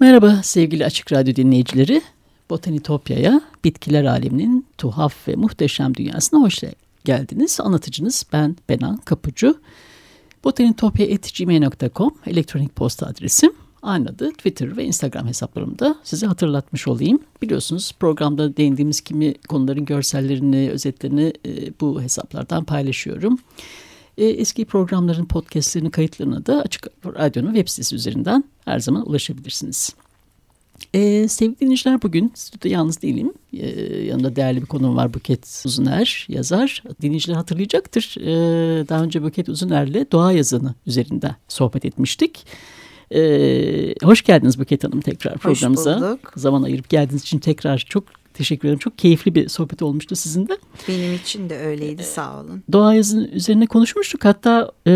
Merhaba sevgili Açık Radyo dinleyicileri. Botanitopya'ya, bitkiler aleminin tuhaf ve muhteşem dünyasına hoş geldiniz. Anlatıcınız ben Benan Kapucu. Botanitopya.gmail.com elektronik posta adresim. Aynı adı Twitter ve Instagram hesaplarımda size hatırlatmış olayım. Biliyorsunuz programda değindiğimiz kimi konuların görsellerini, özetlerini e, bu hesaplardan paylaşıyorum. E, eski programların podcastlerini, kayıtlarına da Açık Radyo'nun web sitesi üzerinden her zaman ulaşabilirsiniz. Ee, sevgili dinleyiciler bugün stüdyoda yalnız değilim. Ee, yanımda değerli bir konuğum var Buket Uzuner yazar. Dinleyiciler hatırlayacaktır. Ee, daha önce Buket Uzuner'le doğa yazını üzerinde sohbet etmiştik. Ee, hoş geldiniz Buket Hanım tekrar programımıza. Hoş bulduk. Zaman ayırıp geldiğiniz için tekrar çok teşekkür ederim. Çok keyifli bir sohbet olmuştu sizinle. Benim için de öyleydi sağ olun. Doğa yazını üzerine konuşmuştuk. Hatta e,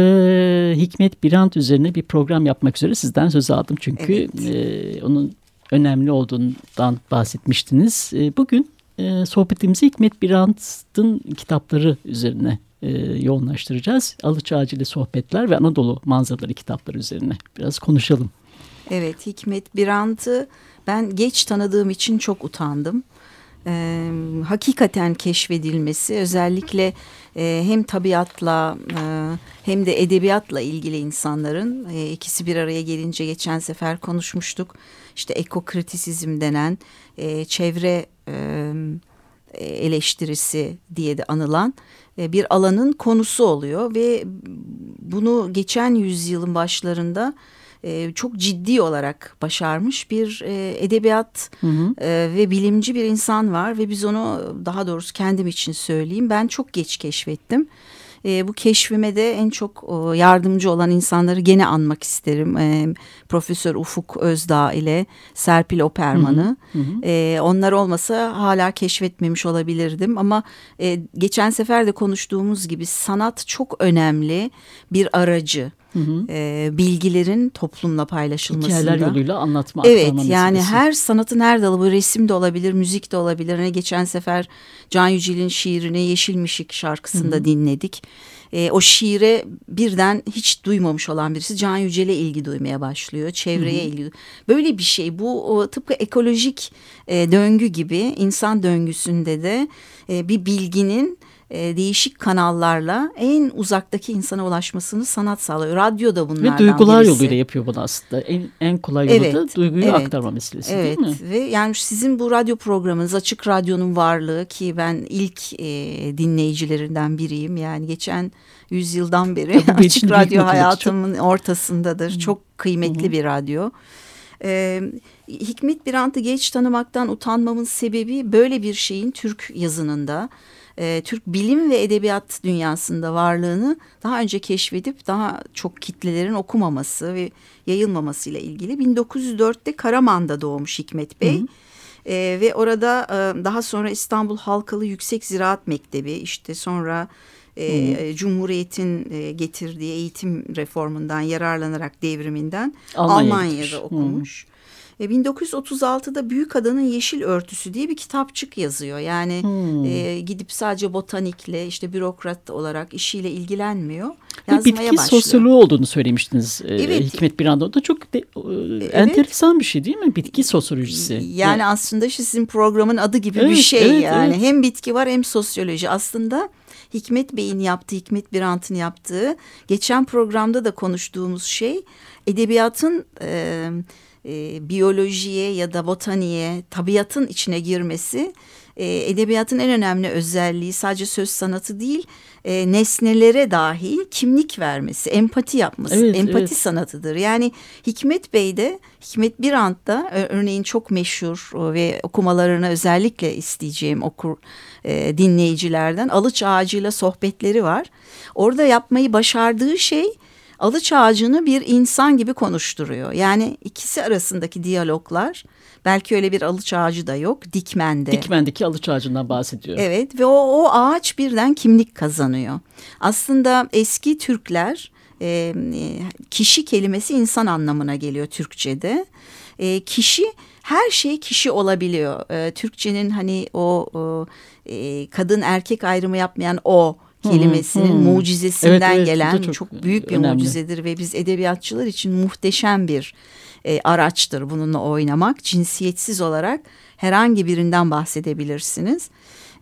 Hikmet Birant üzerine bir program yapmak üzere sizden söz aldım. Çünkü evet. e, onun önemli olduğundan bahsetmiştiniz. E, bugün e, sohbetimizi Hikmet Birant'ın kitapları üzerine e, yoğunlaştıracağız. Alıç Ağacı ile Sohbetler ve Anadolu Manzaraları kitapları üzerine biraz konuşalım. Evet Hikmet Birant'ı ben geç tanıdığım için çok utandım. Ee, hakikaten keşfedilmesi özellikle e, hem tabiatla e, hem de edebiyatla ilgili insanların e, ikisi bir araya gelince geçen sefer konuşmuştuk. İşte ekokritisizm denen e, çevre e, eleştirisi diye de anılan e, bir alanın konusu oluyor ve bunu geçen yüzyılın başlarında e, çok ciddi olarak başarmış bir e, edebiyat hı hı. E, ve bilimci bir insan var ve biz onu daha doğrusu kendim için söyleyeyim ben çok geç keşfettim e, bu keşfime de en çok e, yardımcı olan insanları gene anmak isterim. E, Profesör Ufuk Özdağ ile Serpil Operman'ı. Hı hı. E, onlar olmasa hala keşfetmemiş olabilirdim ama e, geçen sefer de konuştuğumuz gibi sanat çok önemli bir aracı. Hı hı. E, bilgilerin toplumla paylaşılmasında. Hikayeler yoluyla anlatma. Evet yani meselesi. her sanatın her dalı bu resim de olabilir, müzik de olabilir. Hani geçen sefer Can Yücel'in şiirini Yeşilmişik şarkısında hı hı. dinledik. E, o şiire birden hiç duymamış olan birisi Can Yücel'e ilgi duymaya başlıyor. Çevreye hı hı. ilgi. Böyle bir şey bu o, tıpkı ekolojik e, döngü gibi insan döngüsünde de e, bir bilginin e, değişik kanallarla en uzaktaki insana ulaşmasını sanat sağlıyor. Radyo da bunlardan Ve duygular birisi. yoluyla yapıyor bunu aslında. En, en kolay yolu evet, da duyguyu evet, aktarma meselesi evet. değil mi? Ve yani sizin bu radyo programınız Açık Radyo'nun varlığı ki ben ilk e, dinleyicilerinden biriyim. Yani geçen yüzyıldan beri Açık Radyo hayatımın çok... ortasındadır. Hı. Çok kıymetli Hı. bir radyo. Ee, Hikmet Birant'ı geç tanımaktan utanmamın sebebi böyle bir şeyin Türk yazınında e, Türk bilim ve edebiyat dünyasında varlığını daha önce keşfedip daha çok kitlelerin okumaması ve yayılmaması ile ilgili 1904'te Karaman'da doğmuş Hikmet Bey. Hı hı. E, ve orada e, daha sonra İstanbul Halkalı Yüksek Ziraat Mektebi işte sonra e, Cumhuriyet'in e, getirdiği eğitim reformundan yararlanarak devriminden Almanya'da, Almanya'da okumuş. Hı. E, 1936'da Büyük Adanın Yeşil Örtüsü diye bir kitapçık yazıyor. Yani hmm. e, gidip sadece botanikle işte bürokrat olarak işiyle ilgilenmiyor. Yazmaya bitki başlıyor. sosyoloğu olduğunu söylemiştiniz e, evet. Hikmet bir anda. O da çok de, e, evet. enteresan bir şey değil mi? Bitki sosyolojisi. Yani evet. aslında sizin programın adı gibi evet, bir şey evet, yani. Evet. Hem bitki var hem sosyoloji. Aslında Hikmet Bey'in yaptığı, Hikmet Birant'ın yaptığı geçen programda da konuştuğumuz şey edebiyatın... E, e, biyolojiye ya da botaniğe, tabiatın içine girmesi e, edebiyatın en önemli özelliği sadece söz sanatı değil, e, nesnelere dahil kimlik vermesi, empati yapması, evet, empati evet. sanatıdır. Yani Hikmet Bey de, Hikmet Birant da örneğin çok meşhur ve okumalarını özellikle isteyeceğim okur e, dinleyicilerden Alıç Ağacı'yla sohbetleri var. Orada yapmayı başardığı şey alıç ağacını bir insan gibi konuşturuyor. Yani ikisi arasındaki diyaloglar belki öyle bir alıç ağacı da yok dikmende. Dikmendeki alıç ağacından bahsediyor. Evet ve o, o ağaç birden kimlik kazanıyor. Aslında eski Türkler e, kişi kelimesi insan anlamına geliyor Türkçe'de. E, kişi her şey kişi olabiliyor. E, Türkçenin hani o, o e, kadın erkek ayrımı yapmayan o kelimesinin hmm. mucizesinden evet, evet, gelen çok, çok büyük bir önemli. mucizedir ve biz edebiyatçılar için muhteşem bir e, araçtır bununla oynamak. Cinsiyetsiz olarak herhangi birinden bahsedebilirsiniz.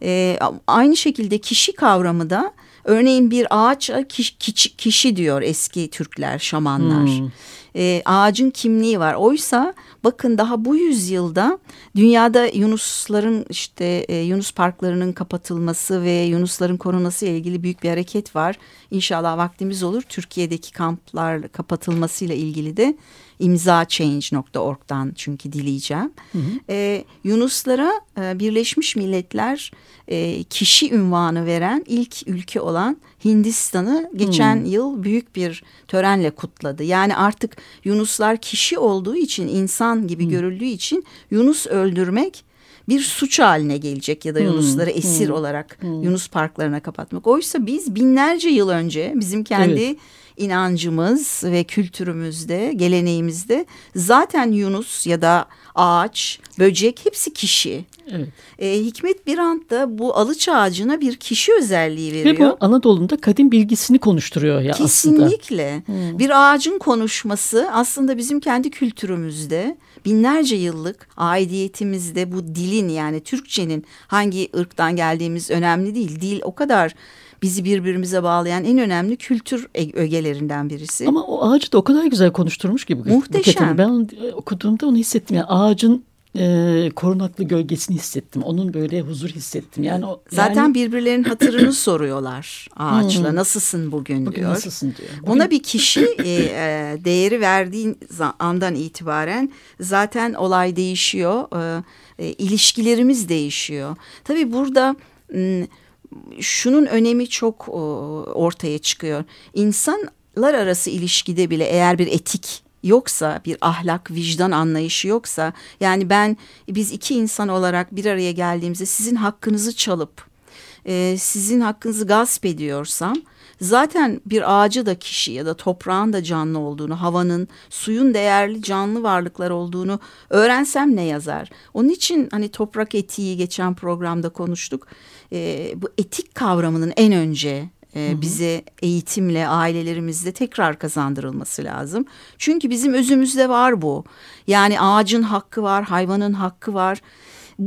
E, aynı şekilde kişi kavramı da örneğin bir ağaç kişi, kişi, kişi diyor eski Türkler, şamanlar. Hmm e, ağacın kimliği var. Oysa bakın daha bu yüzyılda dünyada yunusların işte e, yunus parklarının kapatılması ve yunusların korunması ile ilgili büyük bir hareket var. İnşallah vaktimiz olur. Türkiye'deki kamplar kapatılmasıyla ilgili de imzachange.org'dan çünkü dileyeceğim. Hı hı. E, Yunuslara e, Birleşmiş Milletler e, kişi ünvanı veren ilk ülke olan Hindistan'ı geçen hmm. yıl büyük bir törenle kutladı. Yani artık Yunuslar kişi olduğu için insan gibi hmm. görüldüğü için Yunus öldürmek bir suç haline gelecek ya da hmm. Yunusları esir hmm. olarak hmm. Yunus parklarına kapatmak. Oysa biz binlerce yıl önce bizim kendi evet inancımız ve kültürümüzde, geleneğimizde zaten Yunus ya da ağaç, böcek hepsi kişi. Evet. E, Hikmet Birant da bu alıç ağacına bir kişi özelliği veriyor. Ve bu Anadolu'da kadim bilgisini konuşturuyor ya Kesinlikle. aslında. Kesinlikle. Hmm. Bir ağacın konuşması aslında bizim kendi kültürümüzde binlerce yıllık aidiyetimizde bu dilin yani Türkçenin hangi ırktan geldiğimiz önemli değil. Dil o kadar bizi birbirimize bağlayan en önemli kültür ögelerinden birisi. Ama o ağacı da o kadar güzel konuşturmuş gibi. Muhteşem. Ben e, okuduğumda onu hissettim. Yani ağacın e, korunaklı gölgesini hissettim. Onun böyle huzur hissettim. Yani o, zaten yani... birbirlerinin hatırını soruyorlar ağaçla. Hmm. Nasılsın bugün, bugün diyor. Nasılsın diyor. Bugün... Ona bir kişi e, e, değeri verdiğin andan itibaren zaten olay değişiyor. E, e, ilişkilerimiz değişiyor. Tabii burada şunun önemi çok ortaya çıkıyor. İnsanlar arası ilişkide bile eğer bir etik yoksa bir ahlak, vicdan anlayışı yoksa yani ben biz iki insan olarak bir araya geldiğimizde sizin hakkınızı çalıp e, sizin hakkınızı gasp ediyorsam zaten bir ağacı da kişi ya da toprağın da canlı olduğunu, havanın, suyun değerli canlı varlıklar olduğunu öğrensem ne yazar? Onun için hani toprak etiği geçen programda konuştuk. E, bu etik kavramının en önce e, bize eğitimle ailelerimizde tekrar kazandırılması lazım. Çünkü bizim özümüzde var bu. Yani ağacın hakkı var, hayvanın hakkı var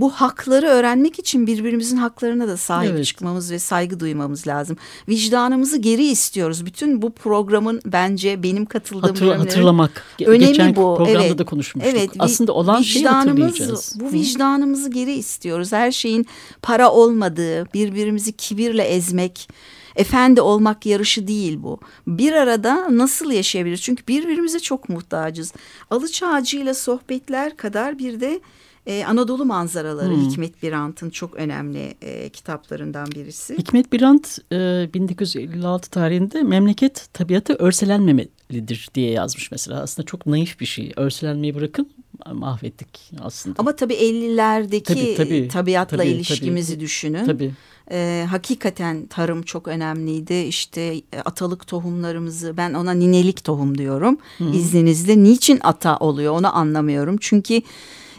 bu hakları öğrenmek için birbirimizin haklarına da sahip evet. çıkmamız ve saygı duymamız lazım. Vicdanımızı geri istiyoruz. Bütün bu programın bence benim katıldığım Hatır, hatırlamak. Önemi Geçen bu. programda evet. da konuşmuştuk. Evet. Aslında olan şeyi hatırlayacağız. Bu vicdanımızı geri istiyoruz. Her şeyin para olmadığı, birbirimizi kibirle ezmek, efendi olmak yarışı değil bu. Bir arada nasıl yaşayabiliriz? Çünkü birbirimize çok muhtacız. Alıç ağacıyla sohbetler kadar bir de ee, Anadolu manzaraları hmm. Hikmet Birant'ın çok önemli e, kitaplarından birisi. Hikmet Birant e, 1956 tarihinde memleket tabiatı örselenmemelidir diye yazmış mesela. Aslında çok naif bir şey. Örselenmeyi bırakın mahvettik aslında. Ama tabii 50'lerdeki tabii, tabii, tabiatla tabii, ilişkimizi tabii, düşünün. Tabii. Ee, hakikaten tarım çok önemliydi. İşte e, atalık tohumlarımızı ben ona ninelik tohum diyorum. Hı. İzninizle niçin ata oluyor onu anlamıyorum. Çünkü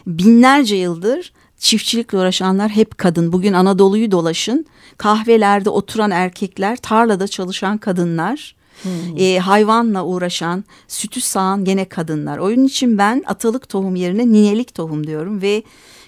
binlerce yıldır çiftçilikle uğraşanlar hep kadın. Bugün Anadolu'yu dolaşın. Kahvelerde oturan erkekler, tarlada çalışan kadınlar, hmm. e, hayvanla uğraşan, sütü sağan gene kadınlar. Oyun için ben atalık tohum yerine ninelik tohum diyorum ve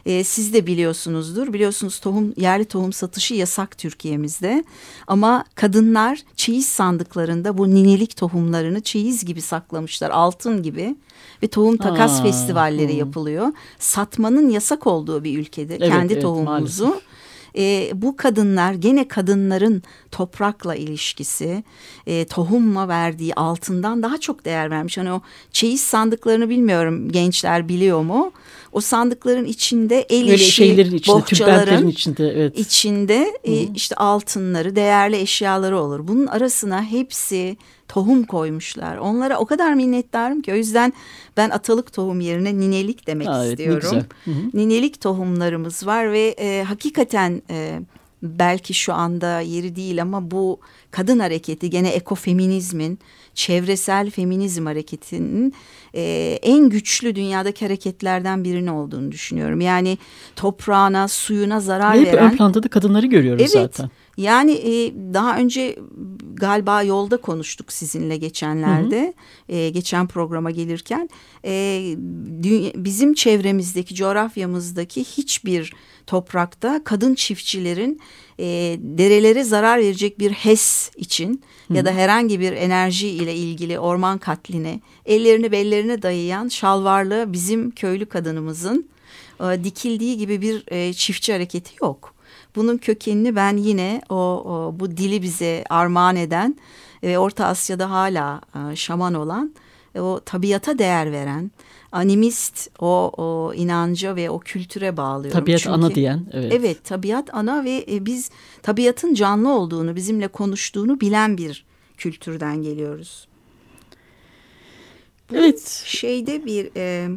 e, siz de biliyorsunuzdur. Biliyorsunuz tohum yerli tohum satışı yasak Türkiye'mizde. Ama kadınlar çeyiz sandıklarında bu ninelik tohumlarını çeyiz gibi saklamışlar. Altın gibi ve tohum takas Aa, festivalleri hmm. yapılıyor. Satmanın yasak olduğu bir ülkede evet, kendi evet, tohumumuzu maalesef e, bu kadınlar gene kadınların toprakla ilişkisi, e, tohumla verdiği altından daha çok değer vermiş. Hani o çeyiz sandıklarını bilmiyorum gençler biliyor mu? O sandıkların içinde el işi, şeylerin içinde, bohçaların içinde, evet. içinde e, işte altınları, değerli eşyaları olur. Bunun arasına hepsi tohum koymuşlar. Onlara o kadar minnettarım ki o yüzden ben atalık tohum yerine ninelik demek Aa, evet, istiyorum. Hı hı. Ninelik tohumlarımız var ve e, hakikaten e, belki şu anda yeri değil ama bu kadın hareketi gene ekofeminizmin çevresel feminizm hareketinin e, en güçlü dünyadaki hareketlerden birini olduğunu düşünüyorum. Yani toprağına, suyuna zarar Ve hep veren. ön planda da kadınları görüyoruz evet, zaten. Yani e, daha önce galiba yolda konuştuk sizinle geçenlerde. Hı hı. E, geçen programa gelirken e, dünya, bizim çevremizdeki coğrafyamızdaki hiçbir toprakta kadın çiftçilerin e, derelere zarar verecek bir HES için Hı. ya da herhangi bir enerji ile ilgili orman katline ellerini bellerine dayayan şalvarlı bizim köylü kadınımızın e, dikildiği gibi bir e, çiftçi hareketi yok. Bunun kökenini ben yine o, o bu dili bize armağan eden ve Orta Asya'da hala e, şaman olan o tabiata değer veren animist o, o inanca ve o kültüre bağlıyorum. Tabiat Çünkü, ana diyen. Evet. evet tabiat ana ve e, biz tabiatın canlı olduğunu bizimle konuştuğunu bilen bir kültürden geliyoruz. Bu evet. Şeyde bir e,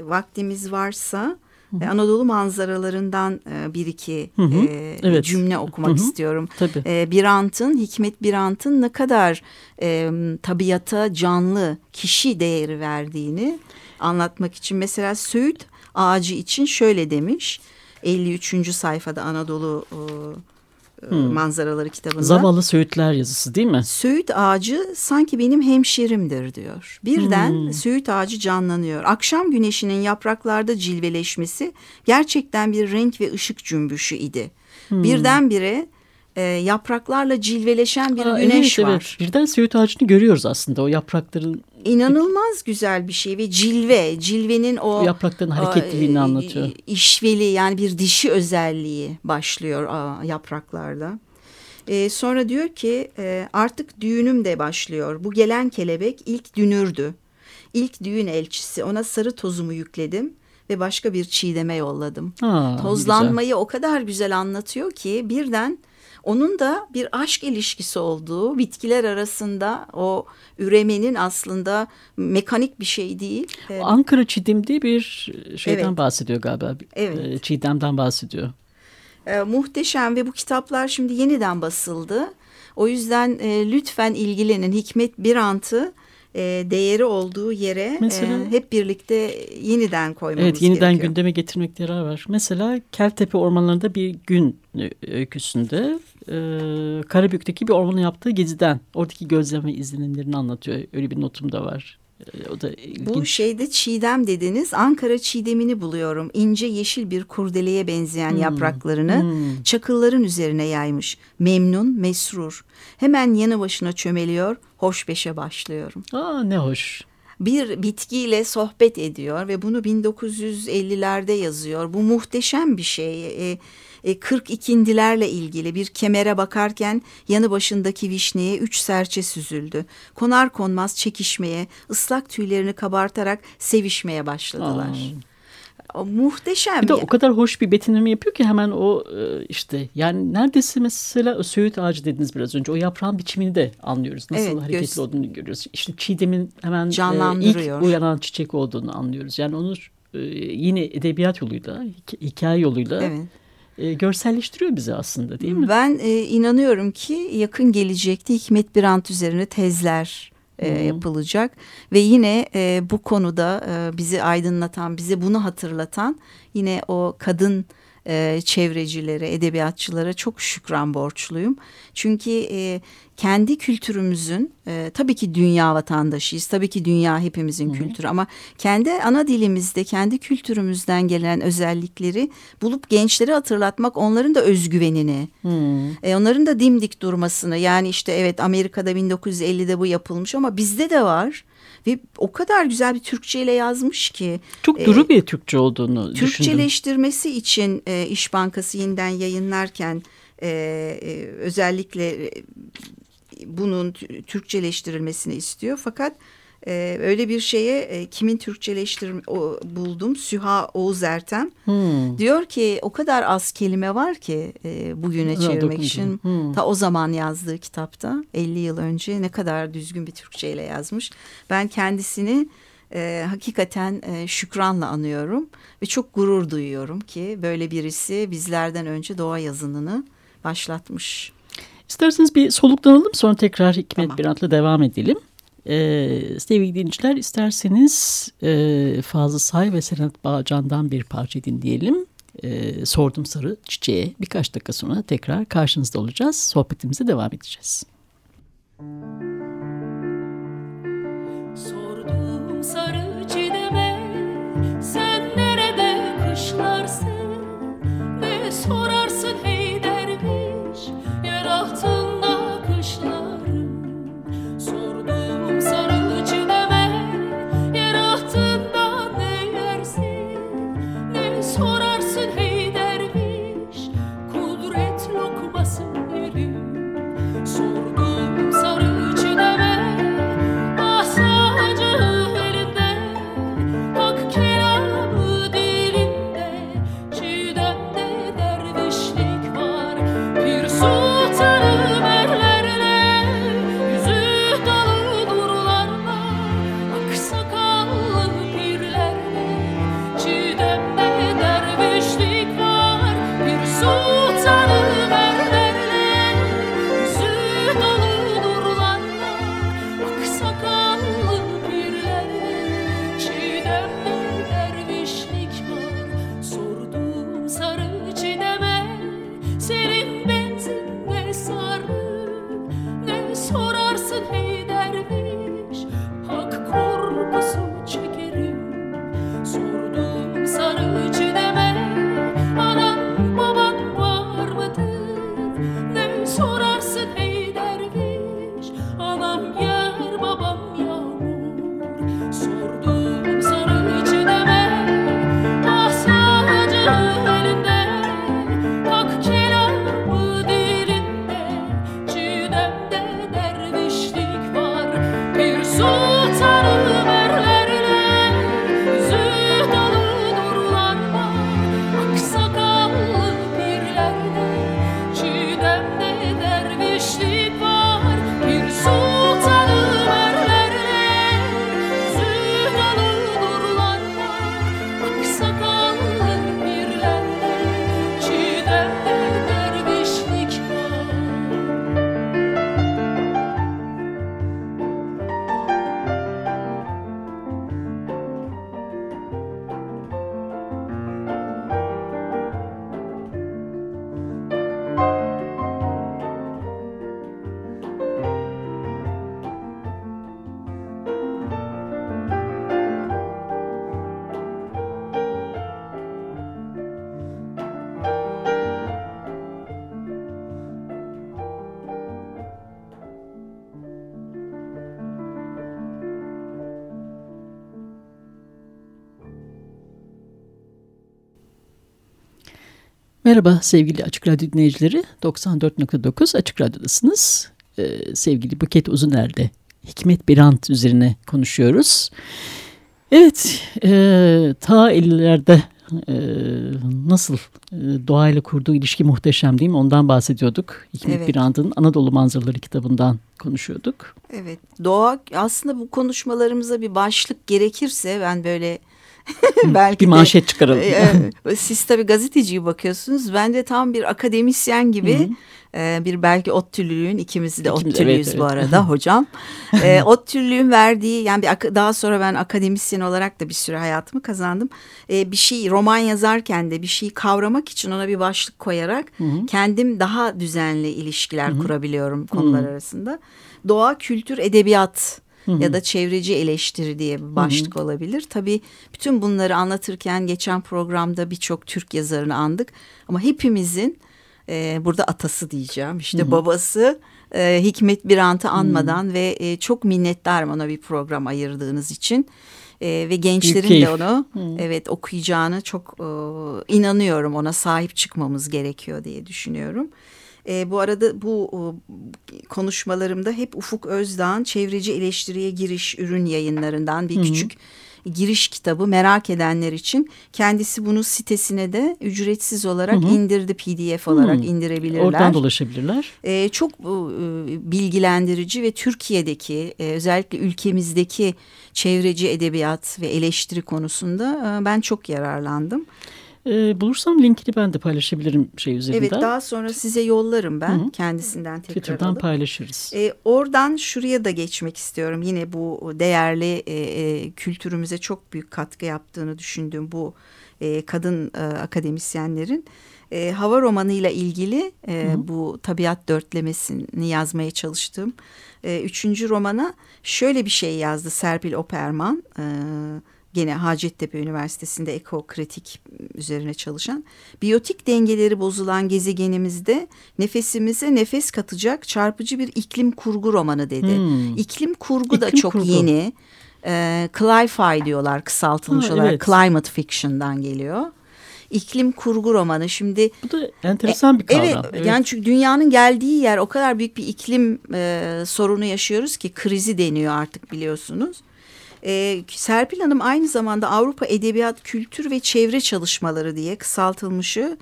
vaktimiz varsa Hı Anadolu manzaralarından e, bir iki hı hı. E, evet. cümle okumak hı hı. istiyorum. Tabii. E, Birant'ın, Hikmet Birant'ın ne kadar e, tabiata canlı kişi değeri verdiğini anlatmak için. Mesela Söğüt ağacı için şöyle demiş. 53. sayfada Anadolu hmm. manzaraları kitabında. Zavallı Söğütler yazısı değil mi? Söğüt ağacı sanki benim hemşerimdir diyor. Birden hmm. Söğüt ağacı canlanıyor. Akşam güneşinin yapraklarda cilveleşmesi gerçekten bir renk ve ışık cümbüşü idi. Hmm. Birdenbire e, yapraklarla cilveleşen bir Aa, güneş evet, var. Evet. Birden Söğüt ağacını görüyoruz aslında o yaprakların. İnanılmaz güzel bir şey ve cilve, cilvenin o yaprakların hareketliliğini a, anlatıyor. İşveli yani bir dişi özelliği başlıyor a, yapraklarda. E, sonra diyor ki e, artık düğünüm de başlıyor. Bu gelen kelebek ilk dünürdü. İlk düğün elçisi ona sarı tozumu yükledim ve başka bir çiğdeme yolladım. Aa, Tozlanmayı güzel. o kadar güzel anlatıyor ki birden onun da bir aşk ilişkisi olduğu bitkiler arasında o üremenin aslında mekanik bir şey değil. Ankara Çiğdem diye bir şeyden evet. bahsediyor galiba. Evet. Ee, Çiğdem'den bahsediyor. E, muhteşem ve bu kitaplar şimdi yeniden basıldı. O yüzden e, lütfen ilgilenin. Hikmet Birant'ı e, değeri olduğu yere Mesela, e, hep birlikte yeniden koymamız evet, yeniden gerekiyor. gündeme getirmek yarar var. Mesela Keltepe ormanlarında bir gün öyküsünde e, Karabük'teki bir ormanın yaptığı geziden oradaki gözlem ve izlenimlerini anlatıyor. Öyle bir notum da var. E, o da ilginç. Bu şeyde çiğdem dediniz. Ankara çiğdemini buluyorum. İnce yeşil bir kurdeleye benzeyen hmm. yapraklarını hmm. çakılların üzerine yaymış. Memnun, mesrur. Hemen yanı başına çömeliyor. Hoşbeşe başlıyorum. Aa ne hoş bir bitkiyle sohbet ediyor ve bunu 1950'lerde yazıyor. Bu muhteşem bir şey. E, e, 42'ndilerle ilgili bir kemere bakarken yanı başındaki vişneye üç serçe süzüldü. Konar konmaz çekişmeye, ıslak tüylerini kabartarak sevişmeye başladılar. Aa. O muhteşem. Bir de o kadar hoş bir betimleme yapıyor ki hemen o e, işte yani neredeyse mesela söğüt ağacı dediniz biraz önce o yaprağın biçimini de anlıyoruz. Nasıl evet, hareketli göz... olduğunu görüyoruz. İşte çiğdemin hemen e, ilk uyanan çiçek olduğunu anlıyoruz. Yani onu e, yine edebiyat yoluyla, hikaye yoluyla evet e, görselleştiriyor bizi aslında değil mi? Ben e, inanıyorum ki yakın gelecekte Hikmet Birant üzerine tezler e, yapılacak ve yine e, bu konuda e, bizi aydınlatan, bize bunu hatırlatan yine o kadın e, çevrecilere, edebiyatçılara çok şükran borçluyum. Çünkü e, kendi kültürümüzün e, tabii ki dünya vatandaşıyız. Tabii ki dünya hepimizin Hı -hı. kültürü ama kendi ana dilimizde kendi kültürümüzden gelen özellikleri bulup gençlere hatırlatmak onların da özgüvenini, e, onların da dimdik durmasını yani işte evet Amerika'da 1950'de bu yapılmış ama bizde de var. Ve o kadar güzel bir Türkçe ile yazmış ki. Çok e, duru e, bir Türkçe olduğunu Türkçeleştirmesi düşündüm. için e, İş Bankası yeniden yayınlarken e, e, özellikle e, bunun Türkçeleştirilmesini istiyor. Fakat e, öyle bir şeye e, kimin Türkçeleştir o, buldum Süha Oğuz Ertem hmm. diyor ki o kadar az kelime var ki e, bugüne çevirmek ha, için hmm. ta o zaman yazdığı kitapta 50 yıl önce ne kadar düzgün bir Türkçe ile yazmış ben kendisini e, hakikaten e, şükranla anıyorum ve çok gurur duyuyorum ki böyle birisi bizlerden önce doğa yazınını başlatmış. İsterseniz bir soluklanalım sonra tekrar Hikmet tamam. Birant'la devam edelim. Ee, sevgili dinleyiciler isterseniz e, Fazıl Say ve Senat Bağcan'dan bir parça dinleyelim. e, Sordum Sarı Çiçeğe birkaç dakika sonra tekrar karşınızda olacağız. Sohbetimize devam edeceğiz. Sordum Merhaba sevgili Açık Radyo dinleyicileri. 94.9 Açık Radyo'dasınız. Ee, sevgili Buket Uzuner'de Hikmet Birant üzerine konuşuyoruz. Evet, e, ta 50'lerde e, nasıl e, doğayla kurduğu ilişki muhteşem değil mi? Ondan bahsediyorduk. Hikmet Evet. Birant'ın Anadolu Manzaraları kitabından konuşuyorduk. Evet doğa aslında bu konuşmalarımıza bir başlık gerekirse ben böyle belki Bir de- manşet çıkaralım. Ee, siz tabii gazeteciyi bakıyorsunuz. Ben de tam bir akademisyen gibi e, bir belki ODTÜ'lüğün ikimiz de İkimiz, ODTÜ'lüyüz evet, bu evet. arada hocam. E, ODTÜ'lüğün verdiği yani bir, daha sonra ben akademisyen olarak da bir süre hayatımı kazandım. E, bir şey roman yazarken de bir şeyi kavramak için ona bir başlık koyarak kendim daha düzenli ilişkiler kurabiliyorum konular arasında. Doğa, kültür, edebiyat ya da çevreci eleştiri diye bir başlık olabilir. Tabii bütün bunları anlatırken geçen programda birçok Türk yazarını andık. Ama hepimizin e, burada atası diyeceğim işte babası e, Hikmet Birant'ı anmadan ve e, çok minnettarım ona bir program ayırdığınız için. E, ve gençlerin de onu evet okuyacağını çok e, inanıyorum ona sahip çıkmamız gerekiyor diye düşünüyorum. E, bu arada bu e, konuşmalarımda hep Ufuk Özdağ'ın Çevreci Eleştiriye Giriş Ürün yayınlarından bir küçük giriş kitabı merak edenler için kendisi bunu sitesine de ücretsiz olarak indirdi pdf olarak Hı. indirebilirler. Oradan dolaşabilirler. Ee, çok e, bilgilendirici ve Türkiye'deki e, özellikle ülkemizdeki çevreci edebiyat ve eleştiri konusunda e, ben çok yararlandım. E, bulursam linkini ben de paylaşabilirim şey üzerinden. Evet daha sonra size yollarım ben Hı -hı. kendisinden tekrar Twitter'dan alıp. paylaşırız. E, oradan şuraya da geçmek istiyorum. Yine bu değerli e, e, kültürümüze çok büyük katkı yaptığını düşündüğüm bu e, kadın e, akademisyenlerin e, hava romanıyla ilgili e, bu tabiat dörtlemesini yazmaya çalıştım. E, üçüncü romana şöyle bir şey yazdı Serpil Operman. E, gene Hacettepe Üniversitesi'nde ekokritik üzerine çalışan. Biyotik dengeleri bozulan gezegenimizde nefesimize nefes katacak çarpıcı bir iklim kurgu romanı dedi. Hmm. İklim kurgu iklim da çok kurgu. yeni. E, Cli-Fi diyorlar kısaltılmış ha, olarak. Evet. Climate Fiction'dan geliyor iklim kurgu romanı. Şimdi bu da enteresan bir kavram. Evet, evet. yani çünkü dünyanın geldiği yer o kadar büyük bir iklim e, sorunu yaşıyoruz ki krizi deniyor artık biliyorsunuz. E, Serpil Hanım aynı zamanda Avrupa Edebiyat Kültür ve Çevre Çalışmaları diye kısaltılmışı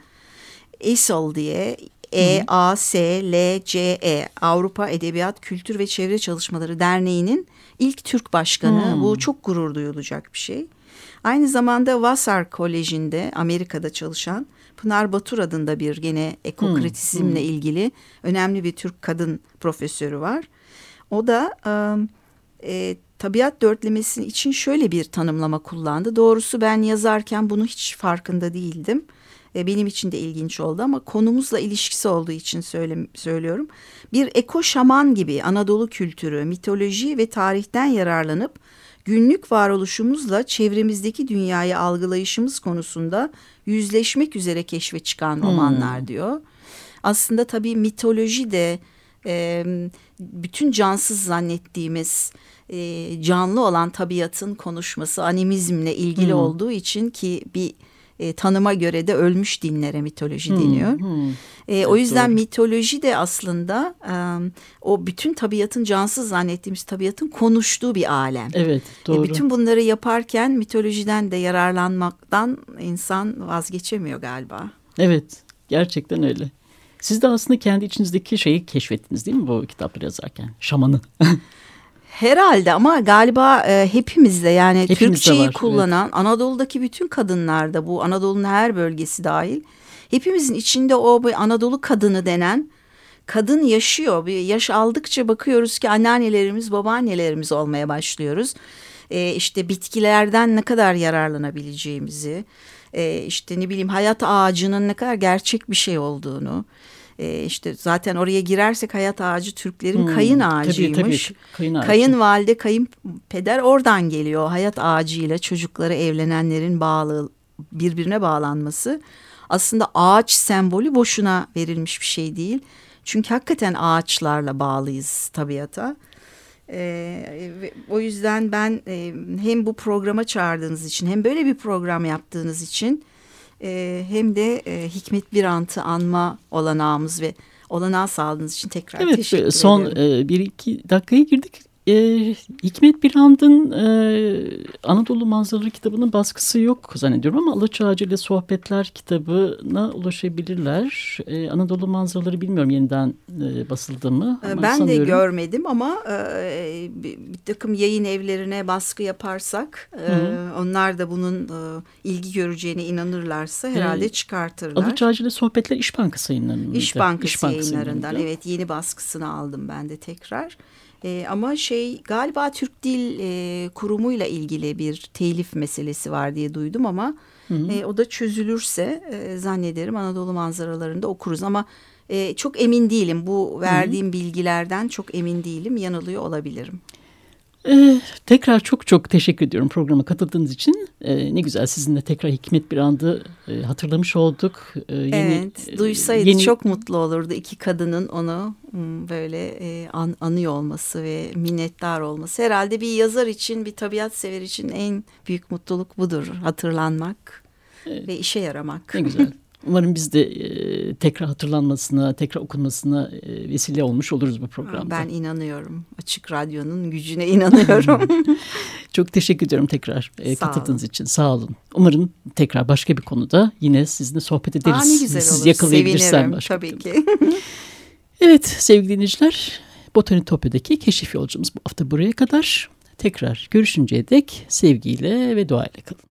ESOL diye E A S L C E Avrupa Edebiyat Kültür ve Çevre Çalışmaları Derneği'nin ilk Türk başkanı. Hmm. Bu çok gurur duyulacak bir şey. Aynı zamanda Vassar Koleji'nde Amerika'da çalışan Pınar Batur adında bir gene ekokritizmle hmm. ilgili önemli bir Türk kadın profesörü var. O da e, tabiat dörtlemesi için şöyle bir tanımlama kullandı. Doğrusu ben yazarken bunu hiç farkında değildim. E, benim için de ilginç oldu ama konumuzla ilişkisi olduğu için söyle, söylüyorum. Bir eko şaman gibi Anadolu kültürü, mitoloji ve tarihten yararlanıp günlük varoluşumuzla çevremizdeki dünyayı algılayışımız konusunda yüzleşmek üzere keşfe çıkan hmm. romanlar diyor. Aslında tabii mitoloji de e, bütün cansız zannettiğimiz e, canlı olan tabiatın konuşması animizmle ilgili hmm. olduğu için ki bir e, tanıma göre de ölmüş dinlere mitoloji hmm, deniyor. Hmm. E, o yüzden doğru. mitoloji de aslında e, o bütün tabiatın cansız zannettiğimiz tabiatın konuştuğu bir alem. Evet e, doğru. E, bütün bunları yaparken mitolojiden de yararlanmaktan insan vazgeçemiyor galiba. Evet gerçekten öyle. Siz de aslında kendi içinizdeki şeyi keşfettiniz değil mi bu kitapları yazarken? Şamanı. Herhalde ama galiba e, hepimizde yani Hepimizde Türkçeyi var, kullanan evet. Anadolu'daki bütün kadınlarda bu Anadolu'nun her bölgesi dahil hepimizin içinde o bir Anadolu kadını denen kadın yaşıyor. Bir yaş aldıkça bakıyoruz ki anneannelerimiz, babaannelerimiz olmaya başlıyoruz. E, işte bitkilerden ne kadar yararlanabileceğimizi, e, işte ne bileyim hayat ağacının ne kadar gerçek bir şey olduğunu e, işte zaten oraya girersek hayat ağacı Türklerin hmm, kayın ağacıymış. Tabii, tabii, kayın ağacı. Kayınvalide, kayınpeder oradan geliyor. Hayat ağacıyla çocukları evlenenlerin bağlı birbirine bağlanması. Aslında ağaç sembolü boşuna verilmiş bir şey değil. Çünkü hakikaten ağaçlarla bağlıyız tabiata. Ee, o yüzden ben e, hem bu programa çağırdığınız için hem böyle bir program yaptığınız için e, hem de e, Hikmet Birant'ı anma olanağımız ve olanağı sağladığınız için tekrar evet, teşekkür son, ederim. Son e, bir iki dakikaya girdik e, Hikmet Birand'ın e, Anadolu Manzaraları kitabının baskısı yok zannediyorum ama Alaç Ağacı ile Sohbetler kitabına ulaşabilirler. E, Anadolu Manzaraları bilmiyorum yeniden e, basıldı mı? Ama ben sanıyorum... de görmedim ama e, bir, takım yayın evlerine baskı yaparsak e, onlar da bunun e, ilgi göreceğine inanırlarsa herhalde e, çıkartırlar. Alaç Ağacı ile Sohbetler İş Bankası yayınlarından. İş Bankası, İş Bankası yayınlarından evet yeni baskısını aldım ben de tekrar. E, ama şey galiba Türk Dil e, Kurumu'yla ilgili bir telif meselesi var diye duydum ama hı hı. E, o da çözülürse e, zannederim Anadolu manzaralarında okuruz ama e, çok emin değilim bu verdiğim hı hı. bilgilerden çok emin değilim yanılıyor olabilirim. Ee, tekrar çok çok teşekkür ediyorum programa katıldığınız için. Ee, ne güzel sizinle tekrar Hikmet bir andı e, hatırlamış olduk. Ee, yeni, evet, e, duysaydı yeni... çok mutlu olurdu iki kadının onu hmm, böyle e, an, anıyor olması ve minnettar olması. Herhalde bir yazar için, bir tabiat sever için en büyük mutluluk budur. Hatırlanmak evet. ve işe yaramak. Ne güzel. Umarım biz de e, tekrar hatırlanmasına, tekrar okunmasına e, vesile olmuş oluruz bu programda. Ben inanıyorum. Açık Radyo'nun gücüne inanıyorum. Çok teşekkür ediyorum tekrar e, katıldığınız için. Sağ olun. Umarım tekrar başka bir konuda yine sizinle sohbet ederiz. Aa, ne güzel Siz olur. yakalayabilirsen başka tabii ki. evet sevgili dinleyiciler. Botanitopya'daki keşif yolcumuz bu hafta buraya kadar. Tekrar görüşünceye dek sevgiyle ve duayla kalın.